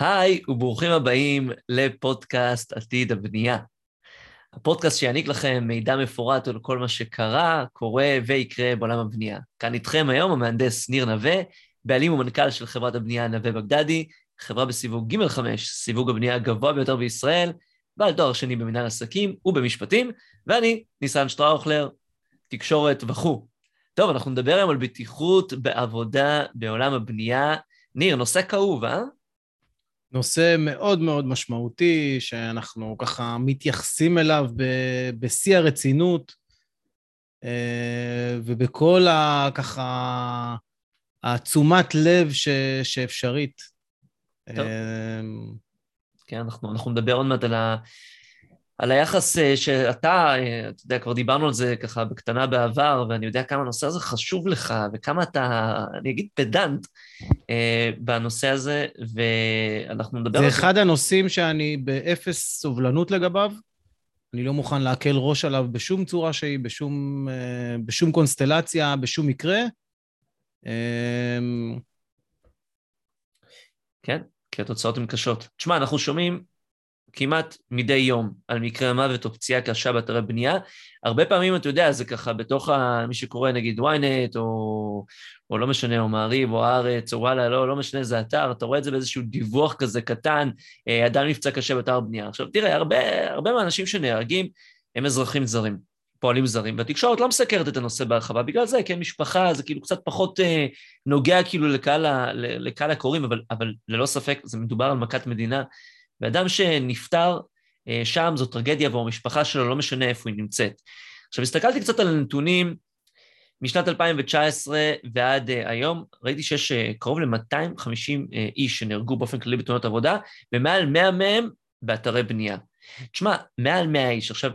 היי וברוכים הבאים לפודקאסט עתיד הבנייה. הפודקאסט שיעניק לכם מידע מפורט על כל מה שקרה, קורה ויקרה בעולם הבנייה. כאן איתכם היום המהנדס ניר נווה, בעלים ומנכ"ל של חברת הבנייה נווה בגדדי, חברה בסיווג ג'5, סיווג הבנייה הגבוה ביותר בישראל, בעל תואר שני במנהל עסקים ובמשפטים, ואני ניסן שטראוכלר, תקשורת וכו'. טוב, אנחנו נדבר היום על בטיחות בעבודה בעולם הבנייה. ניר, נושא כאוב, אה? נושא מאוד מאוד משמעותי, שאנחנו ככה מתייחסים אליו בשיא הרצינות, אה, ובכל ה... ככה... התשומת לב ש... שאפשרית. טוב. אה, כן, אנחנו, אנחנו נדבר עוד מעט על, ה, על היחס אה, שאתה, אתה יודע, כבר דיברנו על זה ככה בקטנה בעבר, ואני יודע כמה הנושא הזה חשוב לך, וכמה אתה, אני אגיד, פדנט אה, בנושא הזה, ואנחנו נדבר על זה. זה אחד הנושאים שאני באפס סובלנות לגביו. אני לא מוכן להקל ראש עליו בשום צורה שהיא, בשום, אה, בשום קונסטלציה, בשום מקרה. כן, כי התוצאות הן קשות. תשמע, אנחנו שומעים כמעט מדי יום על מקרה מוות או פציעה קשה באתרי בנייה. הרבה פעמים, אתה יודע, זה ככה בתוך ה... מי שקורא נגיד ynet, או, או לא משנה, או מעריב, או הארץ, או וואלה, לא, לא משנה איזה אתר, אתה רואה את זה באיזשהו דיווח כזה קטן, אה, אדם נפצע קשה באתר בנייה. עכשיו, תראה, הרבה, הרבה מהאנשים שנהרגים הם אזרחים זרים, פועלים זרים, והתקשורת לא מסקרת את הנושא בהרחבה בגלל זה, כן, משפחה, זה כאילו קצת פחות אה, נוגע כאילו לקהל, לקהל הקוראים, אבל, אבל ללא ספק, זה מדובר על מכת מדינה. ואדם שנפטר אה, שם זו טרגדיה עבור המשפחה שלו, לא משנה איפה היא נמצאת. עכשיו, הסתכלתי קצת על הנתונים משנת 2019 ועד uh, היום, ראיתי שיש uh, קרוב ל-250 uh, איש שנהרגו באופן כללי בתאונות עבודה, ומעל 100 מהם באתרי בנייה. תשמע, מעל 100 איש. עכשיו,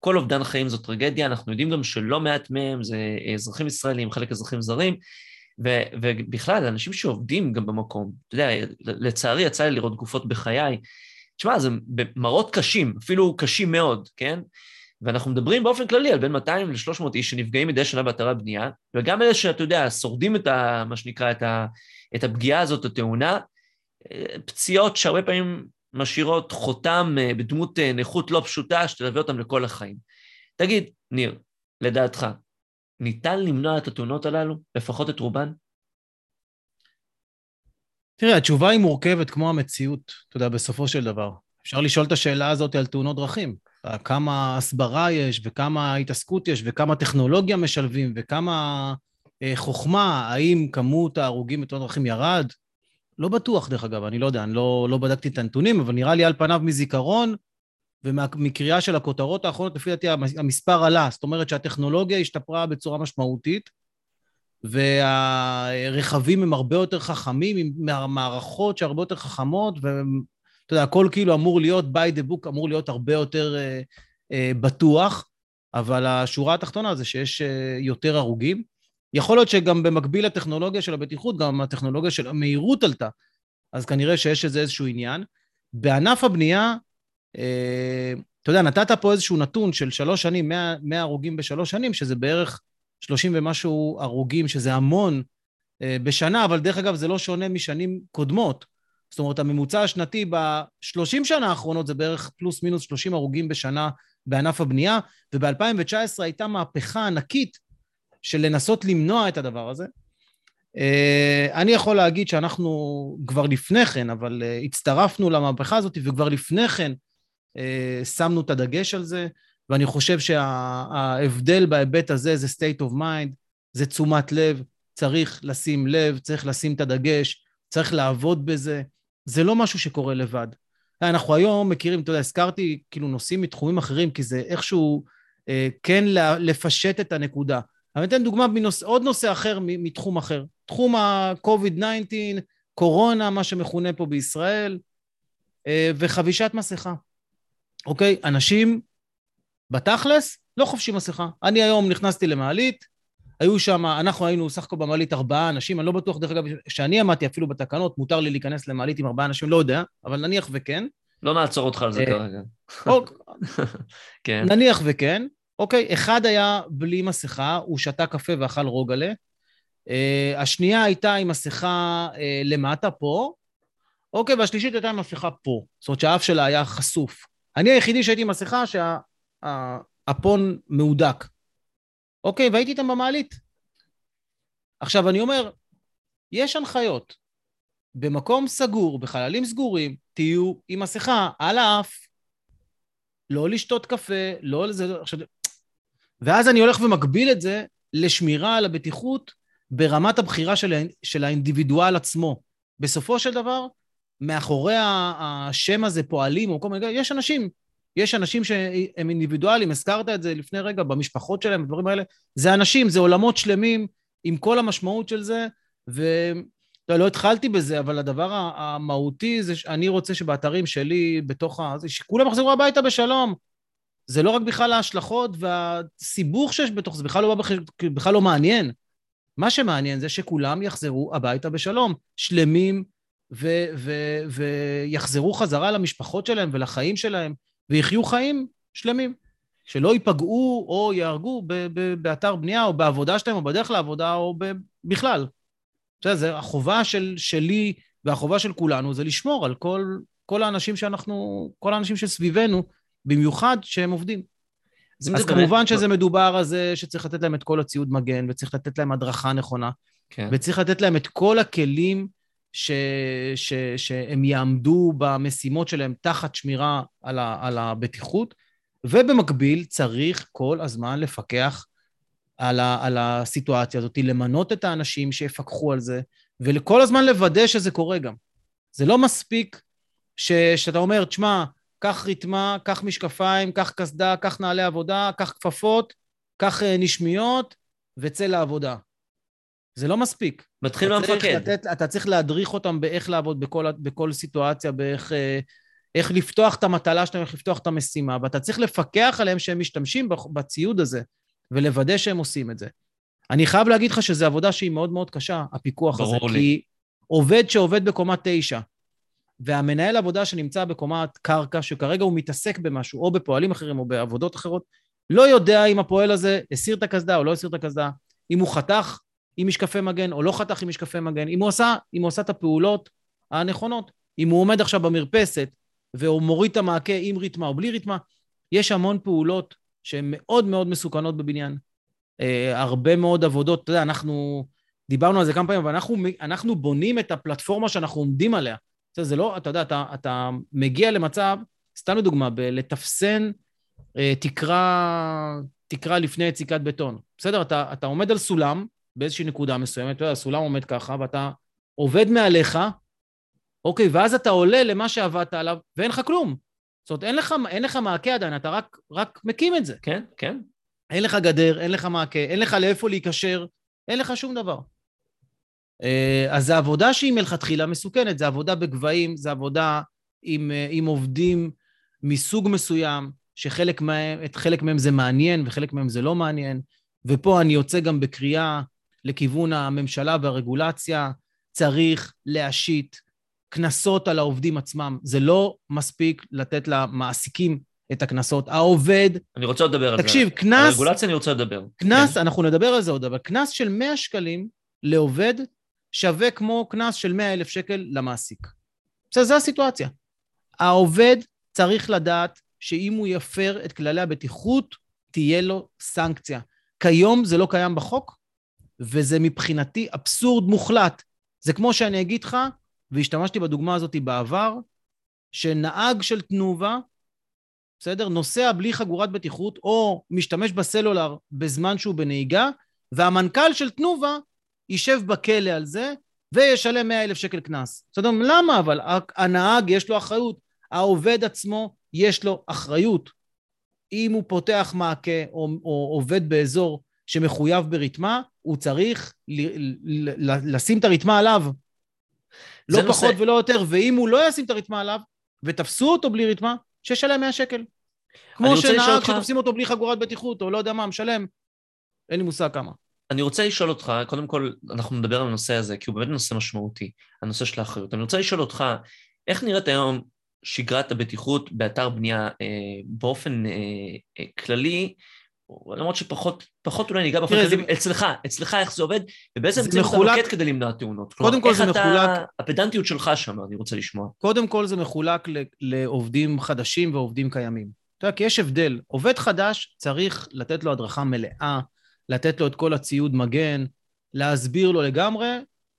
כל אובדן חיים זו טרגדיה, אנחנו יודעים גם שלא מעט מהם זה אזרחים ישראלים, חלק אזרחים זרים, ו, ובכלל, אנשים שעובדים גם במקום, אתה יודע, לצערי יצא לי לראות גופות בחיי. תשמע, זה מראות קשים, אפילו קשים מאוד, כן? ואנחנו מדברים באופן כללי על בין 200 ל-300 איש שנפגעים מדי שנה באתרי הבנייה, וגם אלה שאתה יודע, שורדים את ה... מה שנקרא, את, ה, את הפגיעה הזאת, התאונה, פציעות שהרבה פעמים משאירות חותם אה, בדמות אה, נכות לא פשוטה, שתלווה אותם לכל החיים. תגיד, ניר, לדעתך, ניתן למנוע את התאונות הללו, לפחות את רובן? תראה, התשובה היא מורכבת כמו המציאות, אתה יודע, בסופו של דבר. אפשר לשאול את השאלה הזאת על תאונות דרכים. כמה הסברה יש, וכמה התעסקות יש, וכמה טכנולוגיה משלבים, וכמה אה, חוכמה, האם כמות ההרוגים בתאונות דרכים ירד? לא בטוח, דרך אגב, אני לא יודע, אני לא, לא בדקתי את הנתונים, אבל נראה לי על פניו מזיכרון, ומקריאה של הכותרות האחרונות, לפי דעתי המספר עלה, זאת אומרת שהטכנולוגיה השתפרה בצורה משמעותית, והרכבים הם הרבה יותר חכמים, עם מערכות שהרבה יותר חכמות, ואתה יודע, הכל כאילו אמור להיות, by the book אמור להיות הרבה יותר uh, uh, בטוח, אבל השורה התחתונה זה שיש uh, יותר הרוגים. יכול להיות שגם במקביל לטכנולוגיה של הבטיחות, גם הטכנולוגיה של המהירות עלתה, אז כנראה שיש איזה איזשהו עניין. בענף הבנייה, אה, אתה יודע, נתת פה איזשהו נתון של שלוש שנים, 100, 100 הרוגים בשלוש שנים, שזה בערך 30 ומשהו הרוגים, שזה המון אה, בשנה, אבל דרך אגב, זה לא שונה משנים קודמות. זאת אומרת, הממוצע השנתי ב-30 שנה האחרונות זה בערך פלוס מינוס 30 הרוגים בשנה בענף הבנייה, וב-2019 הייתה מהפכה ענקית של לנסות למנוע את הדבר הזה. Uh, אני יכול להגיד שאנחנו כבר לפני כן, אבל הצטרפנו למהפכה הזאת, וכבר לפני כן שמנו את הדגש על זה, ואני חושב שההבדל שה- בהיבט הזה זה state of mind, זה תשומת לב, צריך לשים לב, צריך לשים את הדגש, צריך לעבוד בזה. זה לא משהו שקורה לבד. אנחנו היום מכירים, אתה יודע, הזכרתי כאילו נושאים מתחומים אחרים, כי זה איכשהו אה, כן לפשט את הנקודה. אני אתן דוגמה מנוס, עוד נושא אחר מתחום אחר. תחום ה-COVID-19, קורונה, מה שמכונה פה בישראל, אה, וחבישת מסכה. אוקיי? אנשים, בתכלס, לא חובשים מסכה. אני היום נכנסתי למעלית, היו שם, אנחנו היינו סך הכל במעלית ארבעה אנשים, אני לא בטוח, דרך אגב, שאני עמדתי אפילו בתקנות, מותר לי להיכנס למעלית עם ארבעה אנשים, לא יודע, אבל נניח וכן. לא נעצור אותך על זה אה, כרגע. כן. נניח וכן. אוקיי, אחד היה בלי מסכה, הוא שתה קפה ואכל רוגלה. Uh, השנייה הייתה עם מסכה uh, למטה פה, אוקיי, והשלישית הייתה עם מסכה פה. זאת אומרת שהאף שלה היה חשוף. אני היחידי שהייתי עם מסכה שהפון מהודק. אוקיי, והייתי איתם במעלית. עכשיו, אני אומר, יש הנחיות. במקום סגור, בחללים סגורים, תהיו עם מסכה על האף, לא לשתות קפה, לא לזה, עכשיו... ואז אני הולך ומגביל את זה לשמירה על הבטיחות ברמת הבחירה של, של האינדיבידואל עצמו. בסופו של דבר, מאחורי השם הזה פועלים, או כל מיני, יש אנשים, יש אנשים שהם אינדיבידואלים, הזכרת את זה לפני רגע, במשפחות שלהם, בדברים האלה, זה אנשים, זה עולמות שלמים עם כל המשמעות של זה, ו... לא, לא התחלתי בזה, אבל הדבר המהותי זה שאני רוצה שבאתרים שלי, בתוך ה... שכולם יחזרו הביתה בשלום. זה לא רק בכלל ההשלכות והסיבוך שיש בתוך זה, בכלל לא, בכלל לא מעניין. מה שמעניין זה שכולם יחזרו הביתה בשלום, שלמים, ויחזרו חזרה למשפחות שלהם ולחיים שלהם, ויחיו חיים שלמים. שלא ייפגעו או יהרגו באתר בנייה, או בעבודה שלהם, או בדרך לעבודה, או בכלל. בסדר, זה החובה של, שלי והחובה של כולנו זה לשמור על כל, כל האנשים שאנחנו, כל האנשים שסביבנו, במיוחד שהם עובדים. אז כמובן באמת... שזה מדובר על זה שצריך לתת להם את כל הציוד מגן, וצריך לתת להם הדרכה נכונה, כן. וצריך לתת להם את כל הכלים ש, ש, שהם יעמדו במשימות שלהם תחת שמירה על, ה, על הבטיחות, ובמקביל צריך כל הזמן לפקח על, ה, על הסיטואציה הזאת, למנות את האנשים שיפקחו על זה, וכל הזמן לוודא שזה קורה גם. זה לא מספיק ש, שאתה אומר, תשמע, קח רתמה, קח משקפיים, קח קסדה, קח נעלי עבודה, קח כפפות, קח uh, נשמיות, וצא לעבודה. זה לא מספיק. מתחיל מהמפקד. לתת, אתה צריך להדריך אותם באיך לעבוד בכל, בכל סיטואציה, באיך אה, איך לפתוח את המטלה שלהם, איך לפתוח את המשימה, ואתה צריך לפקח עליהם שהם משתמשים בציוד הזה, ולוודא שהם עושים את זה. אני חייב להגיד לך שזו עבודה שהיא מאוד מאוד קשה, הפיקוח הזה, לי. כי עובד שעובד בקומה תשע, והמנהל עבודה שנמצא בקומת קרקע, שכרגע הוא מתעסק במשהו, או בפועלים אחרים או בעבודות אחרות, לא יודע אם הפועל הזה הסיר את הקסדה או לא הסיר את הקסדה, אם הוא חתך עם משקפי מגן או לא חתך עם משקפי מגן, אם הוא עשה, אם הוא עשה את הפעולות הנכונות, אם הוא עומד עכשיו במרפסת והוא מוריד את המעקה עם ריתמה או בלי ריתמה, יש המון פעולות שהן מאוד מאוד מסוכנות בבניין. אה, הרבה מאוד עבודות, אתה יודע, אנחנו דיברנו על זה כמה פעמים, אבל אנחנו, אנחנו בונים את הפלטפורמה שאנחנו עומדים עליה. זה, זה לא, אתה יודע, אתה, אתה מגיע למצב, סתם לדוגמה, לתפסן אה, תקרה, תקרה לפני יציקת בטון. בסדר? אתה, אתה עומד על סולם באיזושהי נקודה מסוימת, אתה יודע, הסולם עומד ככה, ואתה עובד מעליך, אוקיי, ואז אתה עולה למה שעבדת עליו, ואין לך כלום. זאת אומרת, אין לך, אין לך מעקה עדיין, אתה רק, רק מקים את זה. כן, כן. אין לך גדר, אין לך מעקה, אין לך לאיפה להיקשר, אין לך שום דבר. אה, אז זו עבודה שהיא מלכתחילה מסוכנת, זו עבודה בגבהים, זו עבודה עם, אה, עם עובדים מסוג מסוים, שחלק מהם, חלק מהם זה מעניין וחלק מהם זה לא מעניין. ופה אני יוצא גם בקריאה לכיוון הממשלה והרגולציה, צריך להשית קנסות על העובדים עצמם. זה לא מספיק לתת למעסיקים את הקנסות. העובד... אני רוצה לדבר על זה. תקשיב, קנס... הרגולציה אני רוצה לדבר. קנס, כן. אנחנו נדבר על זה עוד, אבל קנס של 100 שקלים לעובד שווה כמו קנס של 100 אלף שקל למעסיק. בסדר, זו הסיטואציה. העובד צריך לדעת שאם הוא יפר את כללי הבטיחות, תהיה לו סנקציה. כיום זה לא קיים בחוק, וזה מבחינתי אבסורד מוחלט. זה כמו שאני אגיד לך, והשתמשתי בדוגמה הזאת בעבר, שנהג של תנובה, בסדר? נוסע בלי חגורת בטיחות, או משתמש בסלולר בזמן שהוא בנהיגה, והמנכ"ל של תנובה יישב בכלא על זה, וישלם 100 אלף שקל קנס. בסדר? למה? אבל הנהג יש לו אחריות, העובד עצמו יש לו אחריות. אם הוא פותח מעקה או, או עובד באזור שמחויב ברתמה, הוא צריך ל- ל- ל- לשים את הרתמה עליו. לא נושא... פחות ולא יותר, ואם הוא לא ישים את הרתמה עליו, ותפסו אותו בלי רתמה, שישלם 100 שקל. כמו שנהג שתופסים אותו בלי חגורת בטיחות, או לא יודע מה, משלם, אין לי מושג כמה. אני רוצה לשאול אותך, קודם כל, אנחנו נדבר על הנושא הזה, כי הוא באמת נושא משמעותי, הנושא של האחריות. אני רוצה לשאול אותך, איך נראית היום שגרת הבטיחות באתר בנייה אה, באופן אה, אה, כללי, למרות שפחות פחות אולי ניגע באופן כללי, אצלך, אצלך איך זה עובד, ובאיזה אמצעים אתה נוקט כדי למנוע תאונות. קודם כל זה מחולק... הפדנטיות שלך שם, אני רוצה לשמוע. קודם כל זה מחולק לעובדים חדשים ועובדים קיימים. אתה יודע, כי יש הבדל. עובד חדש צריך לתת לו הדרכה מלאה, לתת לו את כל הציוד מגן, להסביר לו לגמרי,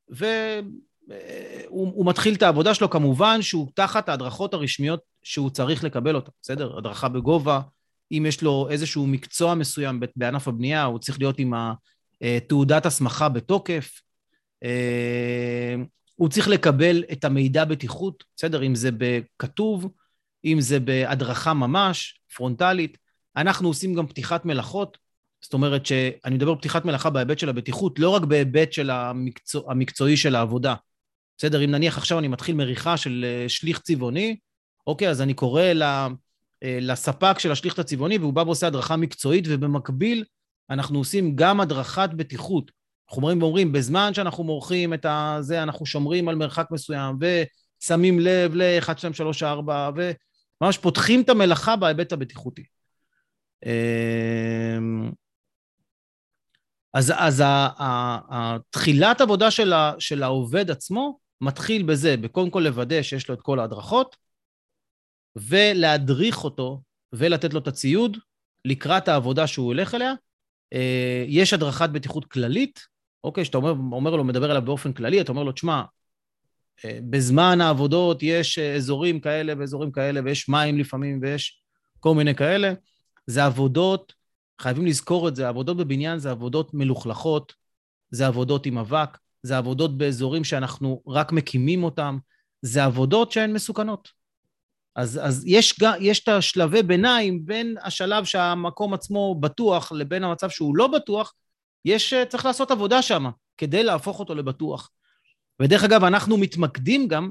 והוא מתחיל את העבודה שלו, כמובן שהוא תחת ההדרכות הרשמיות שהוא צריך לקבל אותן, בסדר? הדרכה בגובה, אם יש לו איזשהו מקצוע מסוים בענף הבנייה, הוא צריך להיות עם תעודת הסמכה בתוקף. אה, הוא צריך לקבל את המידע בטיחות, בסדר? אם זה בכתוב, אם זה בהדרכה ממש, פרונטלית. אנחנו עושים גם פתיחת מלאכות, זאת אומרת שאני מדבר פתיחת מלאכה בהיבט של הבטיחות, לא רק בהיבט של המקצוע, המקצועי של העבודה. בסדר, אם נניח עכשיו אני מתחיל מריחה של אה, שליח צבעוני, אוקיי, אז אני קורא אה, לספק של השליח הצבעוני והוא בא ועושה הדרכה מקצועית, ובמקביל אנחנו עושים גם הדרכת בטיחות. אנחנו אומרים ואומרים, בזמן שאנחנו מורחים את הזה, אנחנו שומרים על מרחק מסוים, ושמים לב ל-1, 2, 3, 4, וממש פותחים את המלאכה בהיבט הבטיחותי. אמ, אז, אז התחילת עבודה של, ה, של העובד עצמו מתחיל בזה, בקודם כל לוודא שיש לו את כל ההדרכות, ולהדריך אותו ולתת לו את הציוד לקראת העבודה שהוא הולך אליה. אה, יש הדרכת בטיחות כללית, אוקיי, שאתה אומר, אומר לו, מדבר עליו באופן כללי, אתה אומר לו, תשמע, אה, בזמן העבודות יש אזורים כאלה ואזורים כאלה, ויש מים לפעמים, ויש כל מיני כאלה. זה עבודות חייבים לזכור את זה, עבודות בבניין זה עבודות מלוכלכות, זה עבודות עם אבק, זה עבודות באזורים שאנחנו רק מקימים אותם, זה עבודות שהן מסוכנות. אז, אז יש, יש את השלבי ביניים בין השלב שהמקום עצמו בטוח לבין המצב שהוא לא בטוח, יש, צריך לעשות עבודה שם כדי להפוך אותו לבטוח. ודרך אגב, אנחנו מתמקדים גם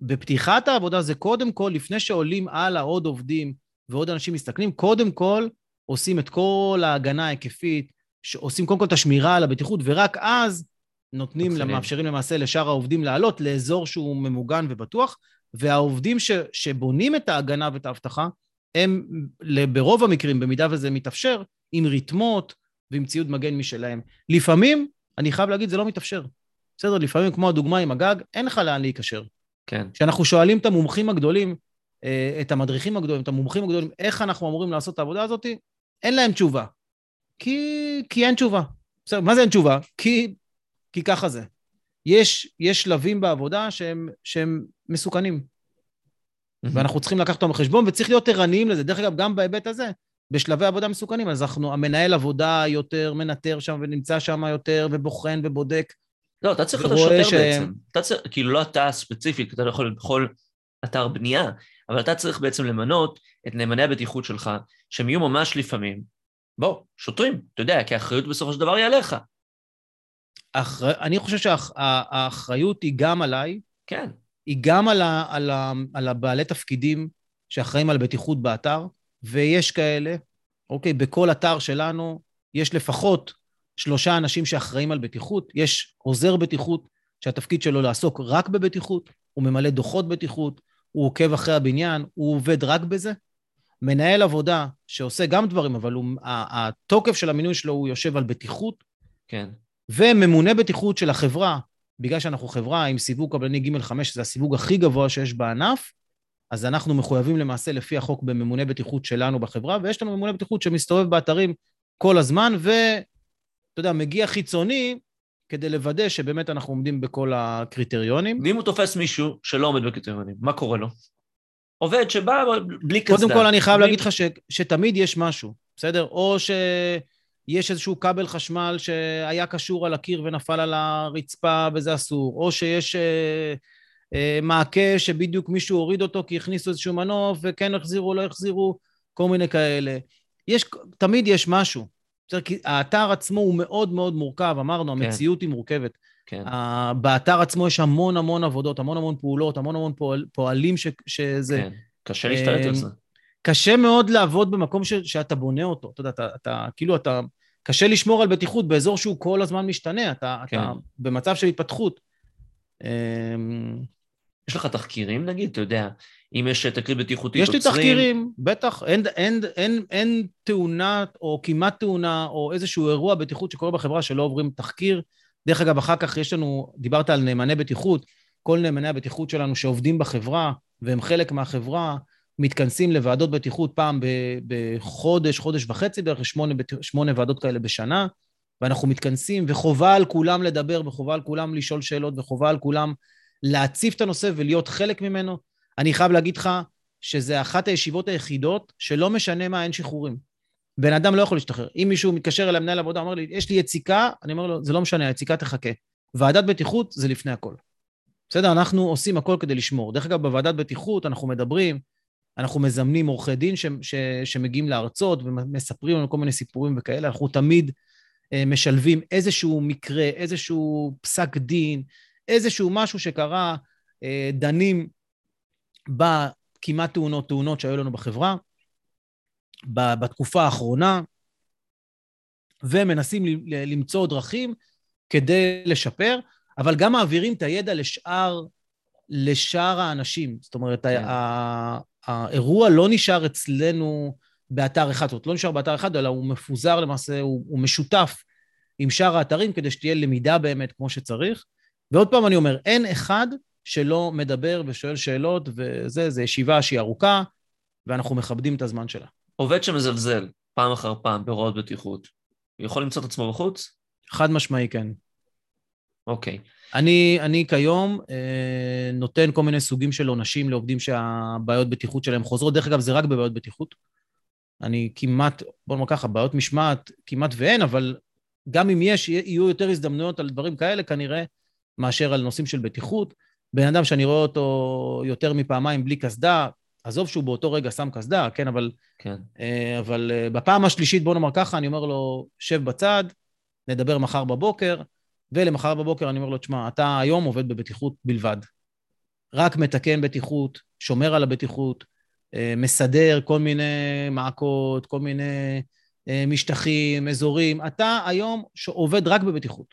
בפתיחת העבודה, זה קודם כל, לפני שעולים הלאה עוד עובדים ועוד אנשים מסתכלים, קודם כל עושים את כל ההגנה ההיקפית, עושים קודם כל את השמירה על הבטיחות, ורק אז נותנים, מאפשרים למעשה לשאר העובדים לעלות לאזור שהוא ממוגן ובטוח, והעובדים ש, שבונים את ההגנה ואת האבטחה, הם ברוב המקרים, במידה וזה מתאפשר, עם ריתמות ועם ציוד מגן משלהם. לפעמים, אני חייב להגיד, זה לא מתאפשר. בסדר, לפעמים, כמו הדוגמה עם הגג, אין לך לאן להיקשר. כן. כשאנחנו שואלים את המומחים הגדולים, אה, את המדריכים הגדולים, את המומחים הגדולים, איך אנחנו אמורים לעשות את העבודה הזאת, אין להם תשובה. כי, כי אין תשובה. בסדר, מה זה אין תשובה? כי, כי ככה זה. יש, יש שלבים בעבודה שהם, שהם מסוכנים. Mm-hmm. ואנחנו צריכים לקחת אותם בחשבון, וצריך להיות ערניים לזה. דרך אגב, גם בהיבט הזה, בשלבי עבודה מסוכנים, אז אנחנו, המנהל עבודה יותר מנטר שם ונמצא שם יותר, ובוחן ובודק. לא, אתה צריך להיות השוטר ש... בעצם. אתה צריך, כאילו לא אתה ספציפית, אתה לא יכול בכל אתר בנייה, אבל אתה צריך בעצם למנות את נאמני הבטיחות שלך, שהם יהיו ממש לפעמים, בוא, שוטרים, אתה יודע, כי האחריות בסופו של דבר היא עליך. אחר... אני חושב שהאחריות היא גם עליי. כן. היא גם על, ה... על, ה... על הבעלי תפקידים שאחראים על בטיחות באתר, ויש כאלה, אוקיי, בכל אתר שלנו יש לפחות שלושה אנשים שאחראים על בטיחות. יש עוזר בטיחות, שהתפקיד שלו לעסוק רק בבטיחות, הוא ממלא דוחות בטיחות, הוא עוקב אחרי הבניין, הוא עובד רק בזה. מנהל עבודה שעושה גם דברים, אבל הוא, התוקף של המינוי שלו הוא יושב על בטיחות. כן. וממונה בטיחות של החברה, בגלל שאנחנו חברה עם סיווג קבלני ג'5, שזה הסיווג הכי גבוה שיש בענף, אז אנחנו מחויבים למעשה לפי החוק בממונה בטיחות שלנו בחברה, ויש לנו ממונה בטיחות שמסתובב באתרים כל הזמן, ואתה יודע, מגיע חיצוני כדי לוודא שבאמת אנחנו עומדים בכל הקריטריונים. ואם הוא תופס מישהו שלא עומד בקריטריונים, מה קורה לו? עובד שבא בלי קסדה. קודם כל, אני חייב בלי... להגיד לך ש, שתמיד יש משהו, בסדר? או שיש איזשהו כבל חשמל שהיה קשור על הקיר ונפל על הרצפה וזה אסור, או שיש אה, אה, מעקה שבדיוק מישהו הוריד אותו כי הכניסו איזשהו מנוף וכן החזירו, לא החזירו, כל מיני כאלה. יש, תמיד יש משהו. בסדר? כי האתר עצמו הוא מאוד מאוד מורכב, אמרנו, כן. המציאות היא מורכבת. כן. Uh, באתר עצמו יש המון המון עבודות, המון המון פעולות, המון המון פועל, פועלים ש, שזה... כן, קשה להשתלט על זה. קשה מאוד לעבוד במקום ש, שאתה בונה אותו. אתה יודע, אתה, אתה כאילו, אתה... קשה לשמור על בטיחות באזור שהוא כל הזמן משתנה, אתה, כן. אתה במצב של התפתחות. Um, יש לך תחקירים נגיד, אתה יודע, אם יש תקרית בטיחותית יש לי? תחקירים, בטח. אין, אין, אין, אין תאונה או כמעט תאונה או איזשהו אירוע בטיחות שקורה בחברה שלא עוברים תחקיר. דרך אגב, אחר כך יש לנו, דיברת על נאמני בטיחות, כל נאמני הבטיחות שלנו שעובדים בחברה והם חלק מהחברה, מתכנסים לוועדות בטיחות פעם בחודש, חודש וחצי, בערך שמונה, שמונה ועדות כאלה בשנה, ואנחנו מתכנסים, וחובה על כולם לדבר, וחובה על כולם לשאול שאלות, וחובה על כולם להציף את הנושא ולהיות חלק ממנו. אני חייב להגיד לך שזה אחת הישיבות היחידות שלא משנה מה, אין שחרורים. בן אדם לא יכול להשתחרר. אם מישהו מתקשר אליי, מנהל עבודה, אומר לי, יש לי יציקה, אני אומר לו, זה לא משנה, היציקה תחכה. ועדת בטיחות זה לפני הכל. בסדר? אנחנו עושים הכל כדי לשמור. דרך אגב, בוועדת בטיחות אנחנו מדברים, אנחנו מזמנים עורכי דין ש, ש, שמגיעים להרצות ומספרים לנו כל מיני סיפורים וכאלה, אנחנו תמיד אה, משלבים איזשהו מקרה, איזשהו פסק דין, איזשהו משהו שקרה, אה, דנים בכמעט תאונות, תאונות שהיו לנו בחברה, בתקופה האחרונה, ומנסים למצוא דרכים כדי לשפר, אבל גם מעבירים את הידע לשאר, לשאר האנשים. זאת אומרת, כן. האירוע לא נשאר אצלנו באתר אחד, זאת אומרת, לא נשאר באתר אחד, אלא הוא מפוזר למעשה, הוא, הוא משותף עם שאר האתרים כדי שתהיה למידה באמת כמו שצריך. ועוד פעם אני אומר, אין אחד שלא מדבר ושואל שאלות, וזה, זו ישיבה שהיא ארוכה, ואנחנו מכבדים את הזמן שלה. עובד שמזלזל פעם אחר פעם בהוראות בטיחות, יכול למצוא את עצמו בחוץ? חד משמעי, כן. אוקיי. אני, אני כיום אה, נותן כל מיני סוגים של עונשים לעובדים שהבעיות בטיחות שלהם חוזרות. דרך אגב, זה רק בבעיות בטיחות. אני כמעט, בוא נאמר ככה, בעיות משמעת כמעט ואין, אבל גם אם יש, יהיו יותר הזדמנויות על דברים כאלה כנראה, מאשר על נושאים של בטיחות. בן אדם שאני רואה אותו יותר מפעמיים בלי קסדה, עזוב שהוא באותו רגע שם קסדה, כן, אבל... כן. אה, אבל אה, בפעם השלישית, בוא נאמר ככה, אני אומר לו, שב בצד, נדבר מחר בבוקר, ולמחר בבוקר אני אומר לו, תשמע, אתה היום עובד בבטיחות בלבד. רק מתקן בטיחות, שומר על הבטיחות, אה, מסדר כל מיני מעקות, כל מיני משטחים, אזורים. אתה היום עובד רק בבטיחות.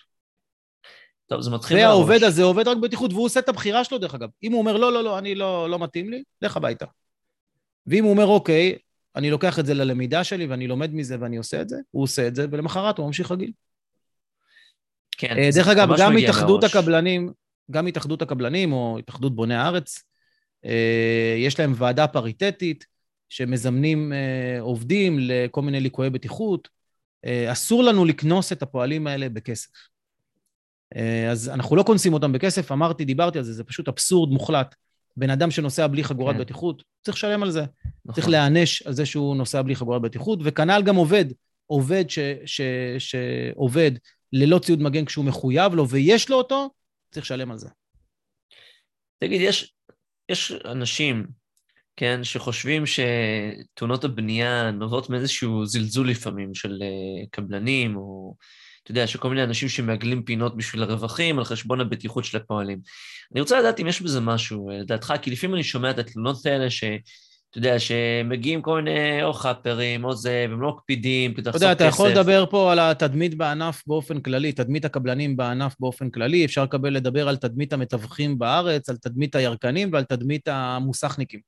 טוב, זה מתחיל מהראש. והעובד הזה עובד רק בבטיחות, והוא עושה את הבחירה שלו, דרך אגב. אם הוא אומר, לא, לא, לא, אני לא, לא מתאים לי, לך הביתה. ואם הוא אומר, אוקיי, אני לוקח את זה ללמידה שלי ואני לומד מזה ואני עושה את זה, הוא עושה את זה, ולמחרת הוא ממשיך רגיל. כן, אה, דרך אגב, גם התאחדות הקבלנים, גם התאחדות הקבלנים או התאחדות בוני הארץ, אה, יש להם ועדה פריטטית שמזמנים אה, עובדים לכל מיני ליקויי בטיחות. אסור לנו לקנוס את הפועלים האלה בכסף. אז אנחנו לא קונסים אותם בכסף, אמרתי, דיברתי על זה, זה פשוט אבסורד מוחלט. בן אדם שנוסע בלי חגורת כן. בטיחות, צריך לשלם על זה. נכון. צריך להיענש על זה שהוא נוסע בלי חגורת בטיחות, וכנ"ל גם עובד, עובד שעובד ללא ציוד מגן כשהוא מחויב לו ויש לו אותו, צריך לשלם על זה. תגיד, יש, יש אנשים, כן, שחושבים שתאונות הבנייה נובעות מאיזשהו זלזול לפעמים של uh, קבלנים, או אתה יודע, שכל מיני אנשים שמעגלים פינות בשביל הרווחים על חשבון הבטיחות של הפועלים. אני רוצה לדעת אם יש בזה משהו, לדעתך, כי לפעמים אני שומע את התלונות האלה ש... אתה יודע, שמגיעים כל מיני או חאפרים או זה, והם לא מקפידים כדי לחסוך כסף. אתה יודע, אתה יכול לדבר פה על התדמית בענף באופן כללי, תדמית הקבלנים בענף באופן כללי, אפשר לקבל לדבר על תדמית המתווכים בארץ, על תדמית הירקנים ועל תדמית המוסכניקים.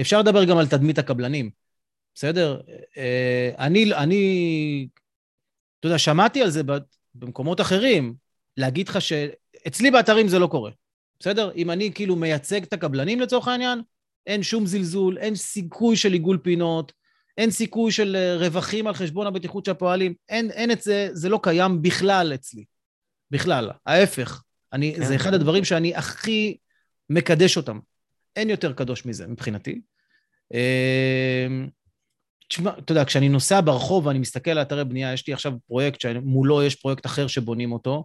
אפשר לדבר גם על תדמית הקבלנים, בסדר? אה, אני, אני אתה יודע, שמעתי על זה במקומות אחרים, להגיד לך שאצלי באתרים זה לא קורה, בסדר? אם אני כאילו מייצג את הקבלנים לצורך העניין, אין שום זלזול, אין סיכוי של עיגול פינות, אין סיכוי של אה, רווחים על חשבון הבטיחות של הפועלים, אין, אין את זה, זה לא קיים בכלל אצלי. בכלל, ההפך. אני, כן. זה אחד הדברים שאני הכי מקדש אותם. אין יותר קדוש מזה מבחינתי. אמ, תשמע, אתה יודע, כשאני נוסע ברחוב ואני מסתכל על אתרי בנייה, יש לי עכשיו פרויקט שמולו יש פרויקט אחר שבונים אותו,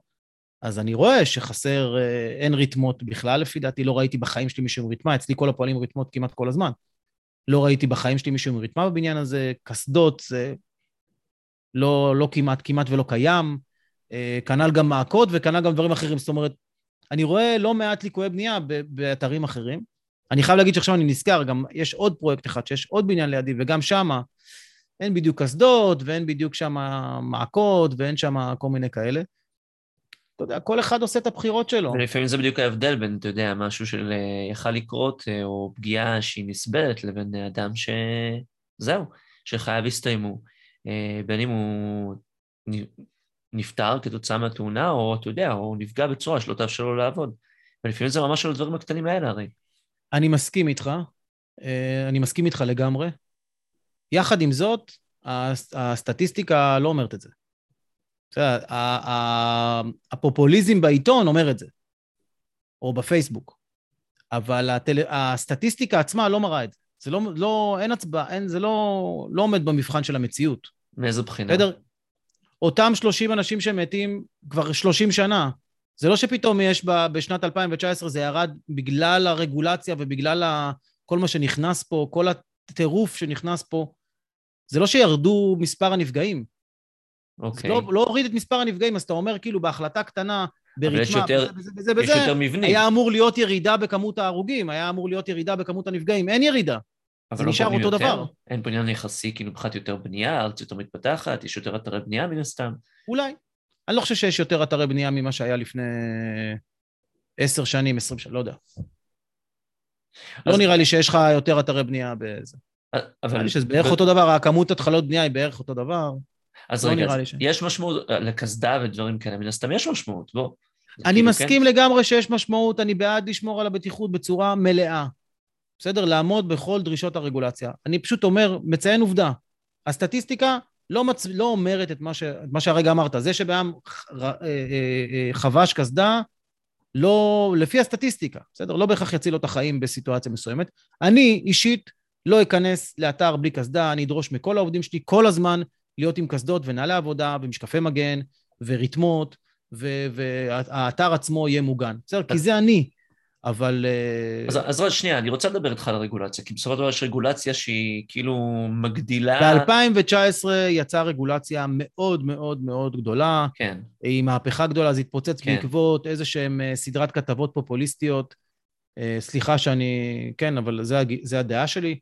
אז אני רואה שחסר, אה, אין ריתמות בכלל, לפי דעתי, לא ראיתי בחיים שלי מישהו עם ריתמה, אצלי כל הפועלים ריתמות כמעט כל הזמן. לא ראיתי בחיים שלי מישהו עם ריתמה בבניין הזה, קסדות, זה לא, לא כמעט, כמעט ולא קיים. אה, כנ"ל גם מעקות וכנ"ל גם דברים אחרים. זאת אומרת, אני רואה לא מעט ליקויי בנייה באתרים אחרים. אני חייב להגיד שעכשיו אני נזכר, גם יש עוד פרויקט אחד שיש עוד בניין לידי, וגם שמה אין בדיוק קסדות, ואין בדיוק שם מעקות, ואין שם כל מיני כאלה. אתה יודע, כל אחד עושה את הבחירות שלו. ולפעמים זה בדיוק ההבדל בין, אתה יודע, משהו של אה, יכל לקרות, אה, או פגיעה שהיא נסבלת, לבין אדם שזהו, שחייו הסתיימו. אה, בין אם הוא נפטר כתוצאה מהתאונה, או אתה יודע, או נפגע בצורה שלא תאפשר לו לעבוד. ולפעמים זה ממש על הדברים הקטנים האלה הרי. אני מסכים איתך, אני מסכים איתך לגמרי. יחד עם זאת, הסטטיסטיקה לא אומרת את זה. הפופוליזם בעיתון אומר את זה, או בפייסבוק, אבל הטל... הסטטיסטיקה עצמה לא מראה את זה. זה לא, לא אין הצבעה, אין, זה לא, לא עומד במבחן של המציאות. מאיזה בחינה? בסדר? אותם 30 אנשים שמתים כבר 30 שנה, זה לא שפתאום יש ב, בשנת 2019 זה ירד בגלל הרגולציה ובגלל ה, כל מה שנכנס פה, כל הטירוף שנכנס פה. זה לא שירדו מספר הנפגעים. אוקיי. לא, לא הוריד את מספר הנפגעים, אז אתה אומר כאילו בהחלטה קטנה, בריתמה, יותר, בזה, בזה, בזה, יש יותר מבנים. היה אמור להיות ירידה בכמות ההרוגים, היה אמור להיות ירידה בכמות הנפגעים, אין ירידה. זה לא נשאר אותו יותר, דבר. אין פה עניין יחסי, כאילו מבחינת יותר בנייה, הארץ יותר מתפתחת, יש יותר אתרי בנייה מן הסתם. אולי. אני לא חושב שיש יותר אתרי בנייה ממה שהיה לפני עשר שנים, עשרים שנים, לא יודע. לא נראה לי שיש לך יותר אתרי בנייה בזה. אבל... נראה לי שזה בערך אותו דבר, הכמות התחלות בנייה היא בערך אותו דבר. אז לא רגע, נראה אז לי ש- יש משמעות, אה, לקסדה ודברים כאלה, מן הסתם יש משמעות, בוא. אני כאילו, מסכים לגמרי שיש משמעות, אני בעד לשמור על הבטיחות בצורה מלאה. בסדר? לעמוד בכל דרישות הרגולציה. אני פשוט אומר, מציין עובדה. הסטטיסטיקה לא, מצ... לא אומרת את מה, ש... את מה שהרגע אמרת. זה שבעם אה, אה, חבש קסדה, לא, לפי הסטטיסטיקה, בסדר? לא בהכרח יציל לו את החיים בסיטואציה מסוימת. אני אישית לא אכנס לאתר בלי קסדה, אני אדרוש מכל העובדים שלי כל הזמן להיות עם קסדות ונעלי עבודה ומשקפי מגן ורתמות, והאתר עצמו יהיה מוגן. בסדר? כי זה אני. אבל... אה, אז, אז רק שנייה, אני רוצה לדבר איתך על הרגולציה, כי בסופו של דבר יש רגולציה שהיא כאילו מגדילה... ב-2019 יצאה רגולציה מאוד מאוד מאוד גדולה, כן, היא מהפכה גדולה, זה התפוצץ כן. בעקבות איזה שהן אה, סדרת כתבות פופוליסטיות. אה, סליחה שאני... כן, אבל זה, זה הדעה שלי.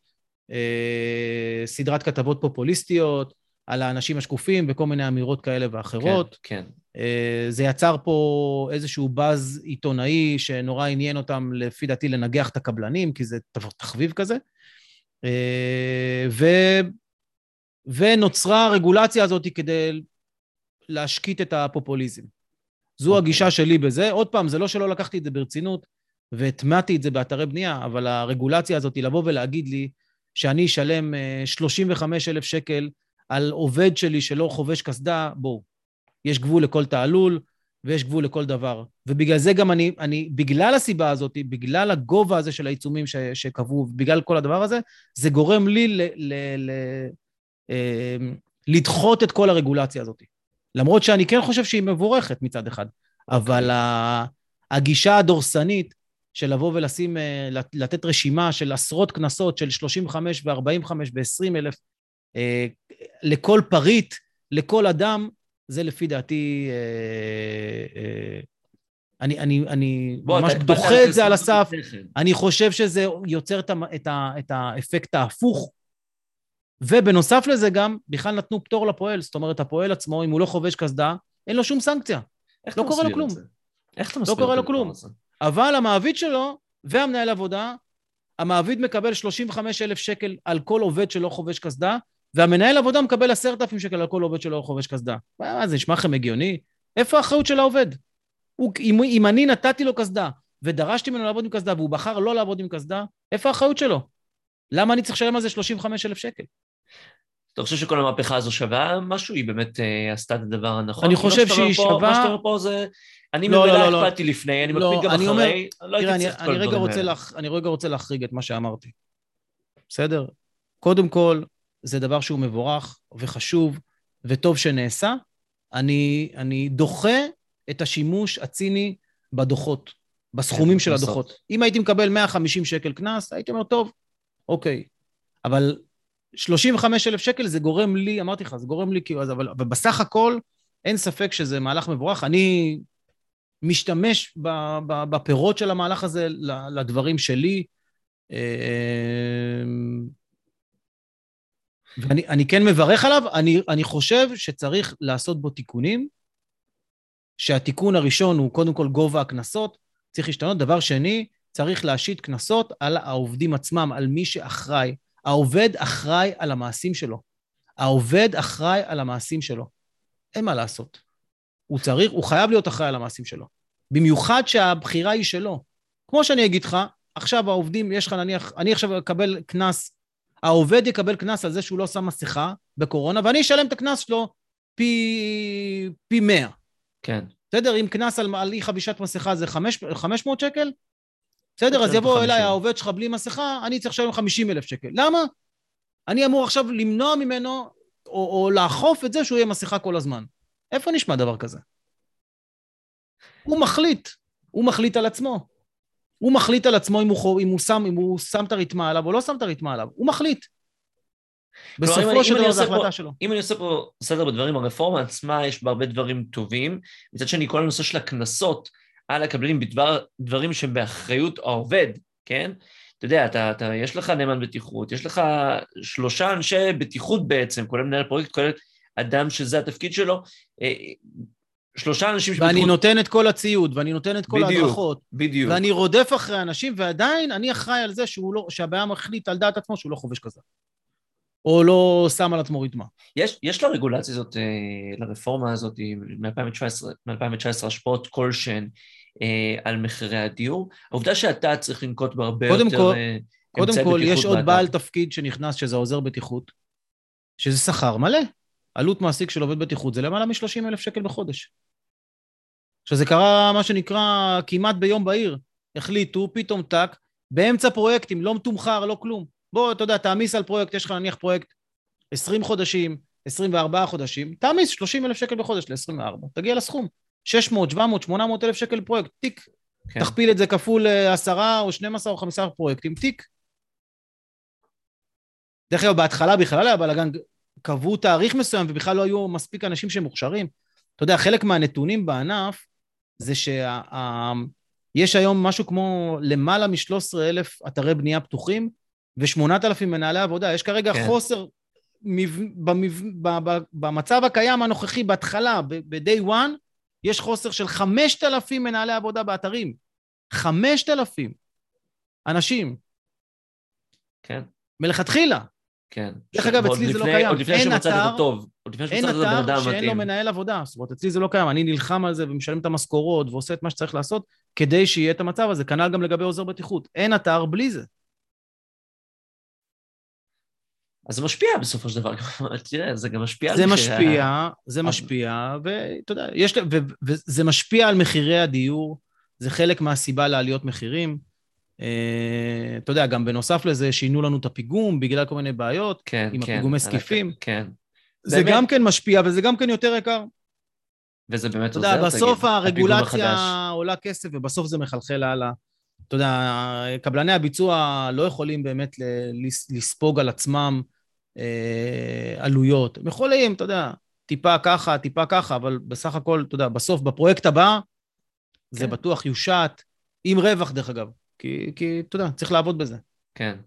סדרת כתבות פופוליסטיות על האנשים השקופים וכל מיני אמירות כאלה ואחרות. כן, כן. אה, זה יצר פה איזשהו באז עיתונאי שנורא עניין אותם, לפי דעתי, לנגח את הקבלנים, כי זה תח- תחביב כזה. אה, ו... ונוצרה הרגולציה הזאת כדי להשקיט את הפופוליזם. זו אוקיי. הגישה שלי בזה. עוד פעם, זה לא שלא לקחתי את זה ברצינות והטמעתי את זה באתרי בנייה, אבל הרגולציה הזאת, לבוא ולהגיד לי שאני אשלם 35 אלף שקל על עובד שלי שלא חובש קסדה, בואו. יש גבול לכל תעלול ויש גבול לכל דבר. ובגלל זה גם אני, אני בגלל הסיבה הזאת, בגלל הגובה הזה של העיצומים ש, שקבעו, בגלל כל הדבר הזה, זה גורם לי ל, ל, ל, אה, לדחות את כל הרגולציה הזאת. למרות שאני כן חושב שהיא מבורכת מצד אחד, אבל הגישה הדורסנית של לבוא ולשים, אה, לת- לתת רשימה של עשרות קנסות של 35 ו-45 ו-20 אלף לכל פריט, לכל אדם, זה לפי דעתי, אה, אה, אני, אני, אני בוא, ממש דוחה את זה על הסף. כן. אני חושב שזה יוצר את, ה- את, ה- את האפקט ההפוך. ובנוסף לזה גם, בכלל נתנו פטור לפועל. זאת אומרת, הפועל עצמו, אם הוא לא חובש קסדה, אין לו שום סנקציה. לא קורה לו כלום. איך אתה לא מסביר קורה את לו כלום. אבל המעביד שלו והמנהל עבודה, המעביד מקבל 35 אלף שקל על כל עובד שלא חובש קסדה, והמנהל עבודה מקבל 10,000 שקל על כל עובד שלא חובש קסדה. מה, זה נשמע לכם הגיוני? איפה האחריות של העובד? הוא, אם, אם אני נתתי לו קסדה ודרשתי ממנו לעבוד עם קסדה והוא בחר לא לעבוד עם קסדה, איפה האחריות שלו? למה אני צריך לשלם על זה 35 אלף שקל? אתה חושב שכל המהפכה הזו שווה משהו? היא באמת אה, עשתה את הדבר הנכון? אני חושב אומר שהיא שווה- מה שאתה אומר פה זה... אני לא, לא, לא, לא. הקפדתי לפני, אני לא, מקפיד גם אני אומר- אחרי, לא תראה, הייתי אני, צריך את כל הדברים האלה. אני רגע רוצה להחריג את מה שאמרתי. בסדר? קודם כל, זה דבר שהוא מבורך וחשוב וטוב שנעשה. אני, אני דוחה את השימוש הציני בדוחות, בסכומים כן, של. הדוחות. אם הייתי מקבל 150 שקל קנס, הייתי אומר, טוב, אוקיי. אבל 35 אלף שקל זה גורם לי, אמרתי לך, זה גורם לי כאילו, אז- אבל, אבל בסך הכל, אין ספק שזה מהלך מבורך. אני משתמש ב- ב- בפירות של המהלך הזה לדברים שלי. ואני אני כן מברך עליו, אני, אני חושב שצריך לעשות בו תיקונים, שהתיקון הראשון הוא קודם כל גובה הקנסות, צריך להשתנות. דבר שני, צריך להשית קנסות על העובדים עצמם, על מי שאחראי. העובד אחראי על המעשים שלו. העובד אחראי על המעשים שלו. אין מה לעשות. הוא צריך, הוא חייב להיות אחראי על המעשים שלו. במיוחד שהבחירה היא שלו. כמו שאני אגיד לך, עכשיו העובדים, יש לך נניח, אני עכשיו אקבל קנס, העובד יקבל קנס על זה שהוא לא שם מסכה בקורונה, ואני אשלם את הקנס שלו פי, פי 100. כן. בסדר? אם קנס על, על אי חבישת מסכה זה 5, 500 שקל, בסדר? אז יבוא אליי העובד שלך בלי מסכה, אני צריך לשלם 50 אלף שקל. למה? אני אמור עכשיו למנוע ממנו, או, או לאכוף את זה שהוא יהיה מסכה כל הזמן. איפה נשמע דבר כזה? הוא מחליט, הוא מחליט על עצמו. הוא מחליט על עצמו אם הוא, אם הוא, שם, אם הוא שם את הרתמה עליו או לא שם את הרתמה עליו. הוא מחליט. בסופו של דבר זו החלטה שלו. אם אני עושה פה סדר בדברים, הרפורמה עצמה, יש בה הרבה דברים טובים. מצד שני, כל הנושא של הקנסות על הקבלנים בדבר דברים שהם באחריות העובד, כן? אתה יודע, אתה, אתה, יש לך נאמן בטיחות, יש לך שלושה אנשי בטיחות בעצם, כולל מנהל פרויקט, כולל אדם שזה התפקיד שלו, אה, שלושה אנשים שבטיחות... ואני נותן את כל הציוד, ואני נותן את כל בדיוק, ההדרכות. בדיוק. ואני רודף אחרי אנשים, ועדיין אני אחראי על זה שהוא לא, שהבעיה מחליט על דעת עצמו שהוא לא חובש כזה. או לא שם על עצמו ריתמה. יש, יש לרגולציה הזאת, אה, לרפורמה הזאת מ-2019, מ-2019 השפעות כלשהן אה, על מחירי הדיור. העובדה שאתה צריך לנקוט בהרבה יותר כל, אה, קודם כל, יש עוד בעל תפקיד שנכנס, שזה עוזר בטיחות, שזה שכר מלא. עלות מעסיק של עובד בטיחות זה למעלה מ-30 אלף שקל בחודש. עכשיו, זה קרה, מה שנקרא, כמעט ביום בהיר. החליטו, פתאום טאק, באמצע פרויקטים, לא מתומחר, לא כלום. בוא, אתה יודע, תעמיס על פרויקט, יש לך נניח פרויקט 20 חודשים, 24 חודשים, תעמיס 30 אלף שקל בחודש ל-24, תגיע לסכום. 600, 700, 800 אלף שקל פרויקט, תיק. כן. תכפיל את זה כפול 10 אה, או 12 או 15 פרויקטים, תיק. דרך אגב, בהתחלה בכלל היה בלאגן, קבעו תאריך מסוים ובכלל לא היו מספיק אנשים שמוכשרים. אתה יודע, חלק מהנתונים בענף זה שיש היום משהו כמו למעלה מ-13 אלף אתרי בנייה פתוחים ו-8,000 מנהלי עבודה. יש כרגע כן. חוסר מב... במב... במצב הקיים הנוכחי, בהתחלה, ב-day one, יש חוסר של 5,000 מנהלי עבודה באתרים. 5,000 אנשים. כן. מלכתחילה. כן. דרך אגב, אצלי זה לא קיים. עוד לפני שמצאת את הטוב. עוד לפני שמצאת את הבן אדם המתאים. אין אתר שאין לו מנהל עבודה. זאת אומרת, אצלי זה לא קיים. אני נלחם על זה ומשלם את המשכורות ועושה את מה שצריך לעשות כדי שיהיה את המצב הזה. כנ"ל גם לגבי עוזר בטיחות. אין אתר בלי זה. אז זה משפיע בסופו של דבר, תראה, זה גם משפיע. זה משפיע, זה משפיע, ואתה יודע, יש, וזה משפיע על מחירי הדיור, זה חלק מהסיבה לעליות מחירים. אה, אתה יודע, גם בנוסף לזה, שינו לנו את הפיגום בגלל כל מיני בעיות, כן, עם כן, הפיגומי זקיפים. כן. זה באמת... גם כן משפיע, וזה גם כן יותר יקר. וזה באמת עוזר, תגיד. אתה יודע, בסוף הרגולציה עולה כסף, ובסוף זה מחלחל הלאה. אתה יודע, קבלני הביצוע לא יכולים באמת לספוג על עצמם אה, עלויות. הם יכולים, אתה יודע, טיפה ככה, טיפה ככה, אבל בסך הכל, אתה יודע, בסוף, בפרויקט הבא, כן. זה בטוח יושת, עם רווח, דרך אגב. כי, כי, אתה יודע, צריך לעבוד בזה. כן.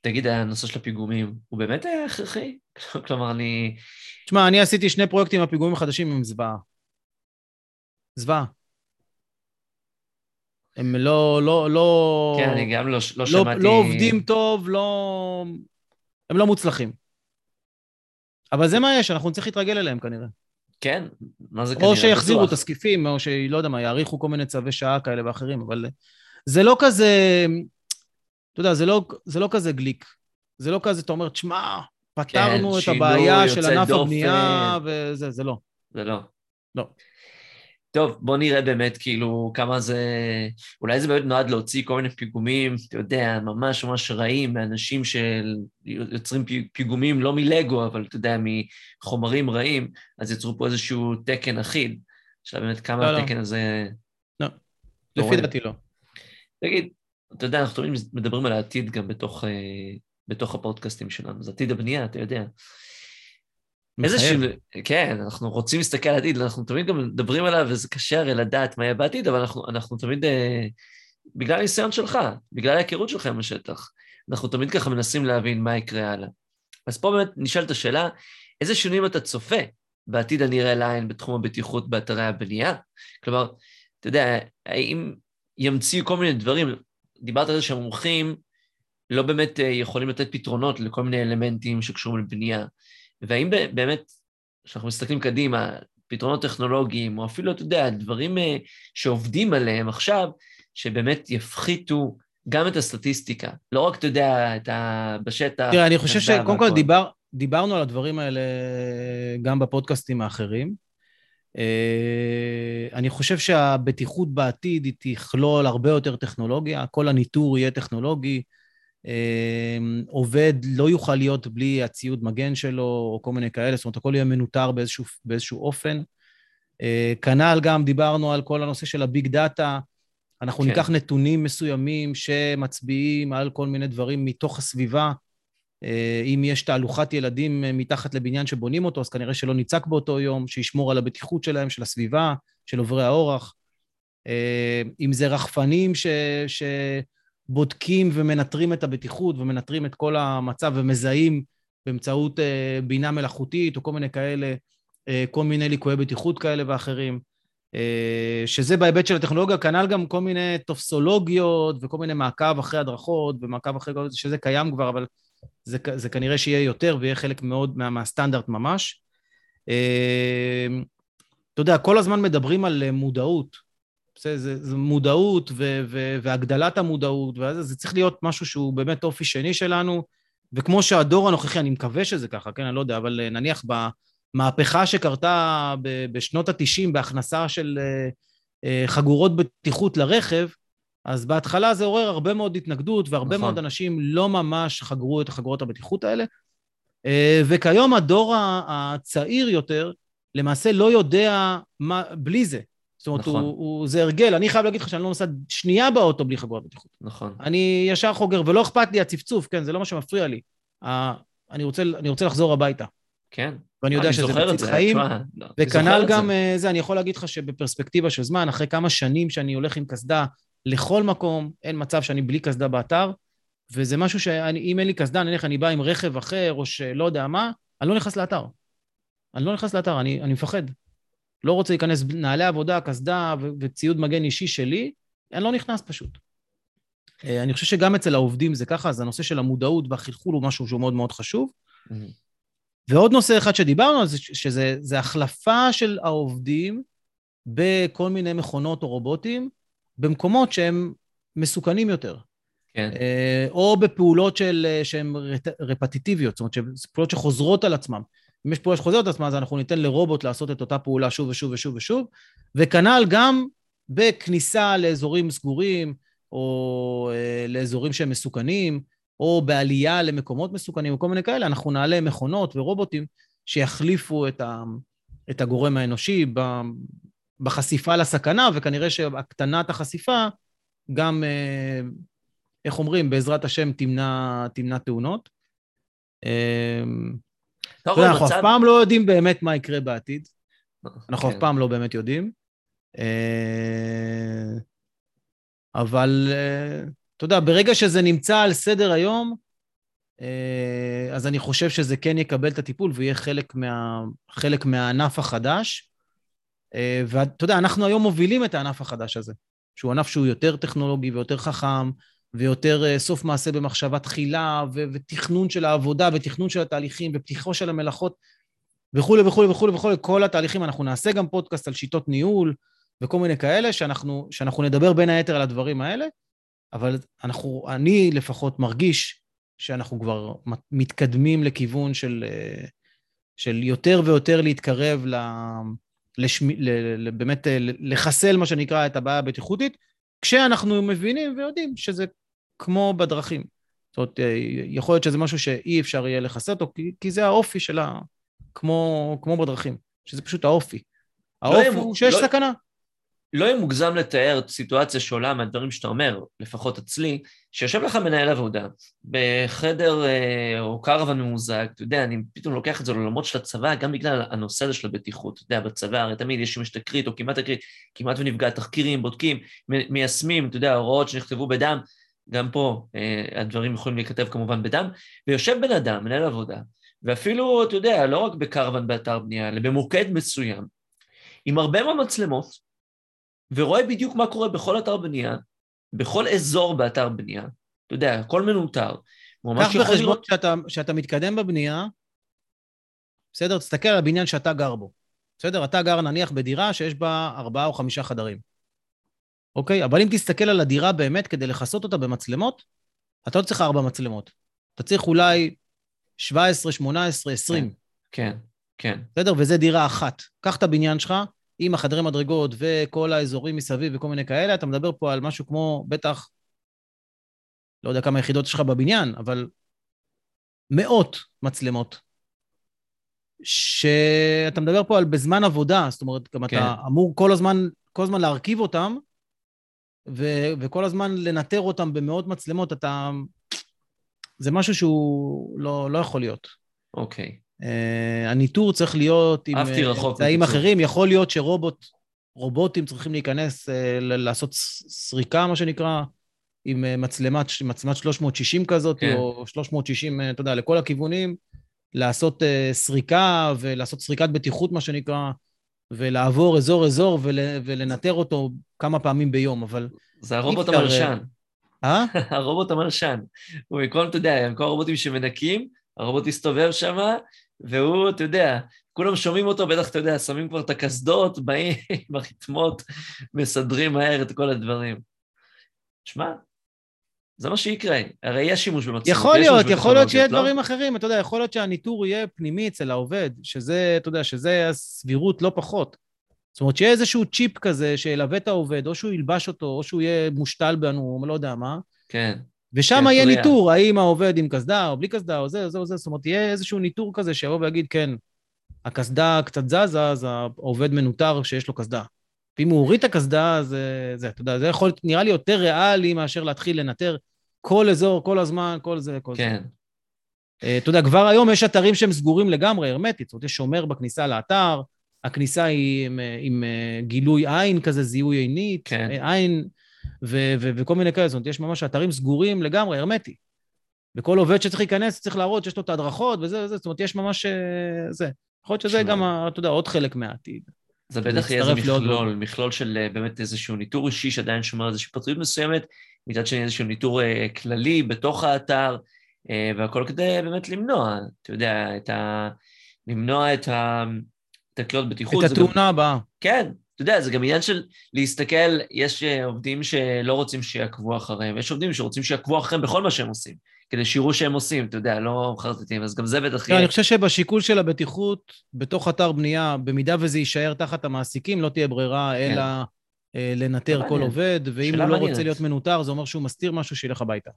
תגיד, הנושא של הפיגומים, הוא באמת היה הכרחי? כלומר, אני... תשמע, אני עשיתי שני פרויקטים הפיגומים החדשים עם זוועה. זוועה. הם לא, לא, לא... כן, אני גם לא, לא, לא שמעתי... לא עובדים טוב, לא... הם לא מוצלחים. אבל זה מה יש, אנחנו נצטרך להתרגל אליהם כנראה. כן, מה זה כנראה? או שיחזירו את הזקיפים, או שלא יודע מה, יאריכו כל מיני צווי שעה כאלה ואחרים, אבל זה לא כזה, אתה יודע, זה לא, זה לא כזה גליק. זה לא כזה, אתה אומר, תשמע, פתרנו כן, את הבעיה של ענף הבנייה, וזה, זה לא. זה לא. לא. טוב, בוא נראה באמת כאילו כמה זה... אולי זה באמת נועד להוציא כל מיני פיגומים, אתה יודע, ממש ממש רעים, מאנשים שיוצרים פיגומים לא מלגו, אבל אתה יודע, מחומרים רעים, אז יצרו פה איזשהו תקן אחיד. שאלה באמת כמה לא, לא. התקן לא. הזה... לא, לפי דעתי לא. תגיד, אתה יודע, אנחנו תמיד מדברים על העתיד גם בתוך, אה, בתוך הפודקאסטים שלנו, זה עתיד הבנייה, אתה יודע. איזה שינוי, כן, אנחנו רוצים להסתכל על העתיד, אנחנו תמיד גם מדברים עליו, וזה קשה הרי לדעת מה יהיה בעתיד, אבל אנחנו, אנחנו תמיד, אה, בגלל הניסיון שלך, בגלל ההיכרות שלך עם השטח, אנחנו תמיד ככה מנסים להבין מה יקרה הלאה. אז פה באמת נשאלת השאלה, איזה שינויים אתה צופה בעתיד הנראה לעין בתחום הבטיחות באתרי הבנייה? כלומר, אתה יודע, האם ימציאו כל מיני דברים, דיברת על זה שהמומחים לא באמת אה, יכולים לתת פתרונות לכל מיני אלמנטים שקשורים לבנייה, והאם באמת, כשאנחנו מסתכלים קדימה, פתרונות טכנולוגיים, או אפילו, אתה יודע, דברים אה, שעובדים עליהם עכשיו, שבאמת יפחיתו גם את הסטטיסטיקה, לא רק, אתה יודע, את ה... בשטח. תראה, אני חושב שקודם כל דיבר, דיברנו על הדברים האלה גם בפודקאסטים האחרים. אה, אני חושב שהבטיחות בעתיד היא תכלול הרבה יותר טכנולוגיה, כל הניטור יהיה טכנולוגי. אה, עובד לא יוכל להיות בלי הציוד מגן שלו או כל מיני כאלה, זאת אומרת, הכל יהיה מנוטר באיזשהו, באיזשהו אופן. אה, כנ"ל גם דיברנו על כל הנושא של הביג דאטה. אנחנו כן. ניקח נתונים מסוימים שמצביעים על כל מיני דברים מתוך הסביבה. אה, אם יש תהלוכת ילדים מתחת לבניין שבונים אותו, אז כנראה שלא ניצק באותו יום, שישמור על הבטיחות שלהם, של הסביבה, של עוברי האורח. אם זה רחפנים ש... ש... בודקים ומנטרים את הבטיחות ומנטרים את כל המצב ומזהים באמצעות אה, בינה מלאכותית או כל מיני כאלה, אה, כל מיני ליקויי בטיחות כאלה ואחרים. אה, שזה בהיבט של הטכנולוגיה, כנ"ל גם כל מיני טופסולוגיות וכל מיני מעקב אחרי הדרכות ומעקב אחרי כל זה, שזה קיים כבר, אבל זה, זה כנראה שיהיה יותר ויהיה חלק מאוד מה, מהסטנדרט ממש. אתה יודע, כל הזמן מדברים על מודעות. זה, זה, זה מודעות ו, ו, והגדלת המודעות, וזה זה צריך להיות משהו שהוא באמת אופי שני שלנו, וכמו שהדור הנוכחי, אני מקווה שזה ככה, כן, אני לא יודע, אבל אה, נניח במהפכה שקרתה בשנות ה-90 בהכנסה של אה, אה, חגורות בטיחות לרכב, אז בהתחלה זה עורר הרבה מאוד התנגדות, והרבה נכון. מאוד אנשים לא ממש חגרו את החגורות הבטיחות האלה. וכיום הדור הצעיר יותר, למעשה לא יודע מה, בלי זה. זאת אומרת, נכון. הוא, הוא, זה הרגל. אני חייב להגיד לך שאני לא נוסע שנייה באוטו בלי חגורת בטיחות. נכון. אני ישר חוגר, ולא אכפת לי הצפצוף, כן, זה לא מה שמפריע לי. אני, רוצה, אני רוצה לחזור הביתה. כן. ואני יודע שזה מציץ חיים, לא, וכנ"ל גם זה. אה, זה, אני יכול להגיד לך שבפרספקטיבה של זמן, אחרי כמה שנים שאני הולך עם קסדה לכל מקום, אין מצב שאני בלי קסדה באתר, וזה משהו שאם אין לי קסדה, נניח אני בא עם רכב אחר, או שלא יודע מה, אני לא נכנס לאתר. אני לא נכנס לאתר, אני, אני מפחד. לא רוצה להיכנס נעלי עבודה, קסדה וציוד מגן אישי שלי, אני לא נכנס פשוט. אה, אני חושב שגם אצל העובדים זה ככה, אז הנושא של המודעות והחלחול הוא משהו שהוא מאוד מאוד חשוב. Mm-hmm. ועוד נושא אחד שדיברנו על זה, שזה החלפה של העובדים בכל מיני מכונות או רובוטים, במקומות שהם מסוכנים יותר. כן. אה, או בפעולות שהן רפטיטיביות, זאת אומרת, פעולות שחוזרות על עצמם. אם יש פעולה שחוזרת את עצמה, אז אנחנו ניתן לרובוט לעשות את אותה פעולה שוב ושוב ושוב ושוב, וכנ"ל גם בכניסה לאזורים סגורים, או אה, לאזורים שהם מסוכנים, או בעלייה למקומות מסוכנים, או כל מיני כאלה, אנחנו נעלה מכונות ורובוטים שיחליפו את, ה, את הגורם האנושי בחשיפה לסכנה, וכנראה שהקטנת החשיפה גם, אה, איך אומרים, בעזרת השם תמנע, תמנע תאונות. אה, אנחנו אף פעם לא יודעים באמת מה יקרה בעתיד. אנחנו אף כן. פעם לא באמת יודעים. אה, אבל אה, אתה יודע, ברגע שזה נמצא על סדר היום, אה, אז אני חושב שזה כן יקבל את הטיפול ויהיה חלק, מה, חלק מהענף החדש. ואתה יודע, אנחנו היום מובילים את הענף החדש הזה, שהוא ענף שהוא יותר טכנולוגי ויותר חכם, ויותר אה, סוף מעשה במחשבה תחילה, ו- ותכנון של העבודה, ותכנון של התהליכים, ופתיחו של המלאכות, וכולי וכולי וכולי וכולי, כל התהליכים. אנחנו נעשה גם פודקאסט על שיטות ניהול וכל מיני כאלה, שאנחנו, שאנחנו נדבר בין היתר על הדברים האלה, אבל אנחנו, אני לפחות מרגיש שאנחנו כבר מתקדמים לכיוון של, אה, של יותר ויותר להתקרב ל... לשמ... ל... ל... באמת אה, לחסל, מה שנקרא, את הבעיה הבטיחותית, כשאנחנו מבינים ויודעים שזה כמו בדרכים. זאת אומרת, אה, יכול להיות שזה משהו שאי אפשר יהיה לחסר אותו, כי, כי זה האופי שלה, כמו, כמו בדרכים, שזה פשוט האופי. לא האופי לא הוא שיש לא, סכנה. לא יהיה מוגזם לתאר סיטואציה שעולה מהדברים שאתה אומר, לפחות אצלי, שיושב לך מנהל עבודה בחדר אה, או קרוון ממוזג, אתה יודע, אני פתאום לוקח את זה לעולמות של הצבא, גם בגלל הנושא הזה של הבטיחות. אתה יודע, בצבא הרי תמיד יש שימוש תקרית או כמעט תקרית, כמעט ונפגע תחקירים, בודקים, מיישמים, אתה יודע, הוראות שנכתבו בדם, גם פה אה, הדברים יכולים להיכתב כמובן בדם, ויושב בן אדם, מנהל עבודה, ואפילו, אתה יודע, לא רק בקרוון באתר בנייה, אלא במוקד מסוים, עם הרבה מאוד מצלמות, ורואה בדיוק מה קורה בכל אתר בנייה, בכל אזור באתר בנייה. אתה יודע, הכל מנוטר. קח בחשבון לראות... שאתה, שאתה מתקדם בבנייה, בסדר? תסתכל על הבניין שאתה גר בו. בסדר? אתה גר נניח בדירה שיש בה ארבעה או חמישה חדרים. אוקיי? אבל אם תסתכל על הדירה באמת כדי לכסות אותה במצלמות, אתה לא צריך ארבע מצלמות. אתה צריך אולי 17, 18, 20. כן, כן. בסדר? וזה דירה אחת. קח את הבניין שלך, עם החדרי מדרגות וכל האזורים מסביב וכל מיני כאלה, אתה מדבר פה על משהו כמו, בטח, לא יודע כמה יחידות יש לך בבניין, אבל מאות מצלמות. שאתה מדבר פה על בזמן עבודה, זאת אומרת, גם כן. אתה אמור כל הזמן, כל הזמן להרכיב אותם, ו- וכל הזמן לנטר אותם במאות מצלמות, אתה... זה משהו שהוא לא, לא יכול להיות. אוקיי. Uh, הניטור צריך להיות עם אמצעים אחרים. יכול להיות שרובוט, רובוטים צריכים להיכנס, uh, לעשות סריקה, מה שנקרא, עם מצלמת, מצלמת 360 כזאת, כן. או 360, uh, אתה יודע, לכל הכיוונים, לעשות סריקה ולעשות סריקת בטיחות, מה שנקרא, ולעבור אזור-אזור ול, ולנטר אותו כמה פעמים ביום, אבל... זה הרובוט המלשן. אה? הרובוט. הוא מכל, אתה יודע, כל הרובוטים שמנקים, הרובוט יסתובב שם, והוא, אתה יודע, כולם שומעים אותו, בטח, אתה יודע, שמים כבר את הקסדות, באים עם הרתמות, מסדרים מהר את כל הדברים. שמע, זה מה שיקרה, הרי יש שימוש במצלמות. יכול להיות, יכול להיות שיהיה לא? דברים אחרים, אתה יודע, יכול להיות שהניטור יהיה פנימי אצל העובד, שזה, אתה יודע, שזה הסבירות לא פחות. זאת אומרת, שיהיה איזשהו צ'יפ כזה שילווה את העובד, או שהוא ילבש אותו, או שהוא יהיה מושתל בנו, או לא יודע מה. כן. ושם כן, יהיה ניטור, האם העובד עם קסדה או בלי קסדה, או זה, או זה, או זה, זאת אומרת, יהיה איזשהו ניטור כזה שיבוא ויגיד, כן, הקסדה קצת זזה, אז העובד מנוטר שיש לו קסדה. ואם הוא הוריד את הקסדה, אז זה, אתה יודע, זה יכול נראה לי יותר ריאלי מאשר להתחיל לנטר כל אזור, כל הזמן, כל זה, כל כן. זה. כן. אתה יודע, כבר היום יש אתרים שהם סגורים לגמרי, הרמטית, זאת אומרת, יש שומר בכניסה לאתר, הכניסה היא עם, עם אה, גילוי עין כזה, זיהוי עינית, כן. אה, עין, ו- ו- וכל מיני כאלה, זאת אומרת, יש ממש אתרים סגורים לגמרי, הרמטי. וכל עובד שצריך להיכנס צריך להראות שיש לו את ההדרכות וזה וזה, זאת אומרת, יש ממש זה. יכול להיות שזה גם, אתה יודע, עוד חלק מהעתיד. זה בטח יהיה איזה מכלול, מכלול של באמת איזשהו ניטור אישי שעדיין שומר איזושהי פטריות מסוימת, מצד שני איזשהו ניטור כללי בתוך האתר, והכל כדי באמת למנוע, אתה יודע, את ה... למנוע את ה... תקלות בטיחות. את התאונה. הבאה. כן, אתה יודע, זה גם עניין של להסתכל, יש עובדים שלא רוצים שיעקבו אחריהם, יש עובדים שרוצים שיעקבו אחריהם בכל מה שהם עושים, כדי שיראו שהם עושים, אתה יודע, לא מחרטטים, אז גם זה בטח לא, יהיה... אני חושב שבשיקול של הבטיחות, בתוך אתר בנייה, במידה וזה יישאר תחת המעסיקים, לא תהיה ברירה כן. אלא אה, לנטר כל עובד, ואם הוא לא. רוצה להיות מנוטר, זה אומר שהוא מסתיר משהו, שילך הביתה.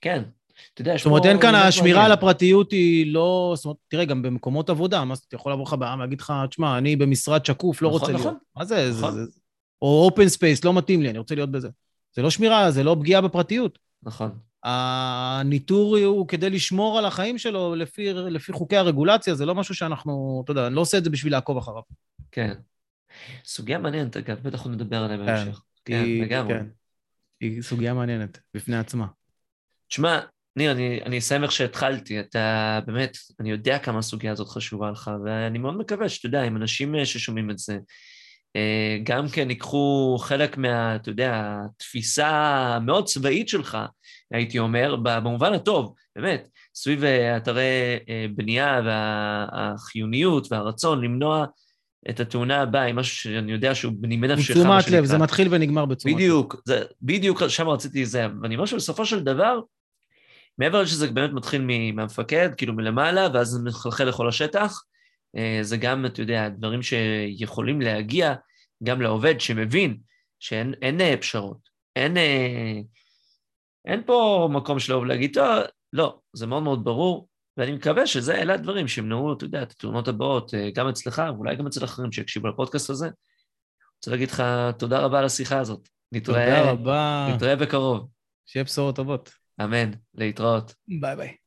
כן, אתה יודע, זאת אומרת, אין כאן, השמירה על הפרטיות היא לא... זאת אומרת, תראה, גם במקומות עבודה, מה אתה יכול לבוא לך פעם ולהגיד לך, תשמע, אני במשרד שקוף, לא נכון, רוצה נכון. להיות. מה זה? נכון. או open space, לא מתאים לי, אני רוצה להיות בזה. זה לא שמירה, זה לא פגיעה בפרטיות. נכון. הניטור הוא כדי לשמור על החיים שלו לפי, לפי חוקי הרגולציה, זה לא משהו שאנחנו, אתה יודע, אני לא עושה את זה בשביל לעקוב אחריו. כן. סוגיה מעניינת, אגב, בטח נדבר עליה כן, בהמשך. כן, לגמרי. כן. היא סוגיה מעניינת בפני עצמה. תשמע, ניר, אני, אני אסיים איך שהתחלתי. אתה באמת, אני יודע כמה הסוגיה הזאת חשובה לך, ואני מאוד מקווה שאתה יודע, אם אנשים אה, ששומעים את זה, אה, גם כן ייקחו חלק מה, אתה יודע, התפיסה המאוד צבאית שלך, הייתי אומר, במובן הטוב, באמת, סביב אה, אתרי בנייה והחיוניות והרצון למנוע את התאונה הבאה עם משהו שאני יודע שהוא בנימי נפשך, מה שנקרא. לב, זה מתחיל ונגמר בתשומת לב. בדיוק, זה, בדיוק שם רציתי זה, ואני אומר שבסופו של דבר, מעבר לזה באמת מתחיל מהמפקד, כאילו מלמעלה, ואז זה מחלחל לכל השטח, אה, זה גם, אתה יודע, דברים שיכולים להגיע גם לעובד שמבין שאין אין אה, פשרות, אין, אה, אין פה מקום שלו להגיד, טוב, לא, זה מאוד מאוד ברור, ואני מקווה שזה, אלה הדברים שימנעו, אתה יודע, את התאונות הבאות, גם אצלך, ואולי גם אצל אחרים שיקשיבו לפודקאסט הזה. רוצה להגיד לך תודה רבה על השיחה הזאת. נתראה, תודה רבה. נתראה בקרוב. שיהיה בשורות טובות. אמן, להתראות. ביי ביי.